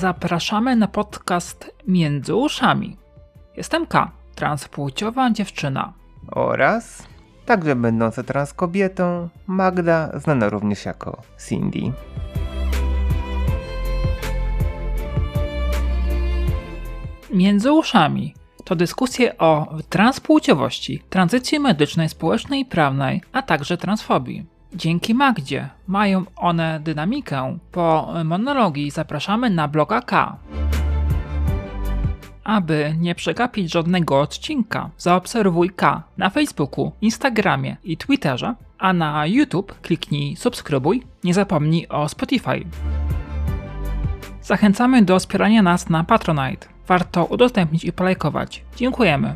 Zapraszamy na podcast Między Uszami. Jestem K, transpłciowa dziewczyna. Oraz także będąca trans kobietą Magda, znana również jako Cindy. Między Uszami to dyskusje o transpłciowości, tranzycji medycznej, społecznej i prawnej, a także transfobii. Dzięki Magdzie mają one dynamikę. Po monologii zapraszamy na bloga K. Aby nie przegapić żadnego odcinka, zaobserwuj K na Facebooku, Instagramie i Twitterze, a na YouTube kliknij subskrybuj, nie zapomnij o Spotify. Zachęcamy do wspierania nas na Patronite. Warto udostępnić i polajkować. Dziękujemy.